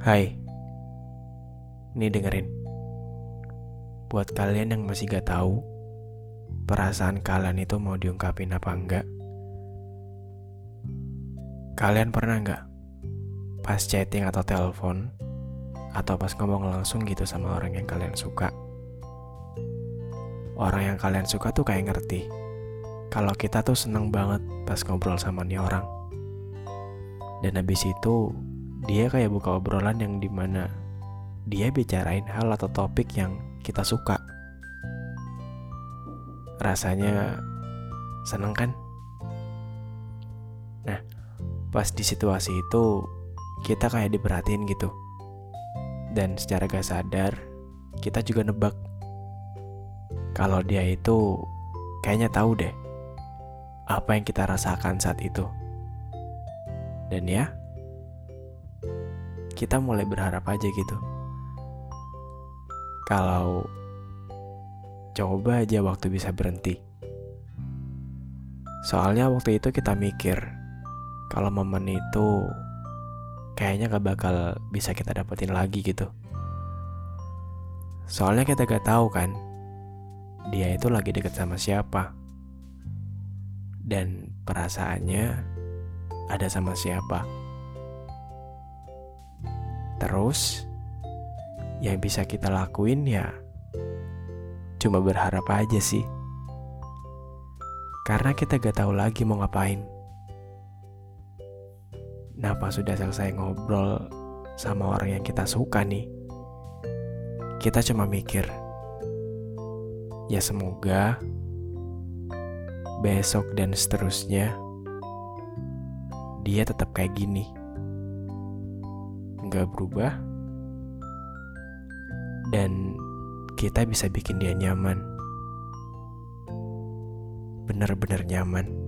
Hai, ini dengerin. Buat kalian yang masih gak tahu perasaan kalian itu mau diungkapin apa enggak, kalian pernah nggak pas chatting atau telepon atau pas ngomong langsung gitu sama orang yang kalian suka, orang yang kalian suka tuh kayak ngerti kalau kita tuh seneng banget pas ngobrol sama nih orang. Dan habis itu dia kayak buka obrolan yang di mana dia bicarain hal atau topik yang kita suka. Rasanya seneng kan? Nah, pas di situasi itu kita kayak diperhatiin gitu. Dan secara gak sadar, kita juga nebak kalau dia itu kayaknya tahu deh apa yang kita rasakan saat itu. Dan ya, kita mulai berharap aja gitu. Kalau coba aja waktu bisa berhenti. Soalnya waktu itu kita mikir kalau momen itu kayaknya gak bakal bisa kita dapetin lagi gitu. Soalnya kita gak tahu kan, dia itu lagi deket sama siapa. Dan perasaannya ada sama siapa. Terus, yang bisa kita lakuin ya cuma berharap aja sih. Karena kita gak tahu lagi mau ngapain. Nah pas sudah selesai ngobrol sama orang yang kita suka nih, kita cuma mikir, ya semoga besok dan seterusnya dia tetap kayak gini. Nggak berubah. Dan kita bisa bikin dia nyaman. Bener-bener nyaman.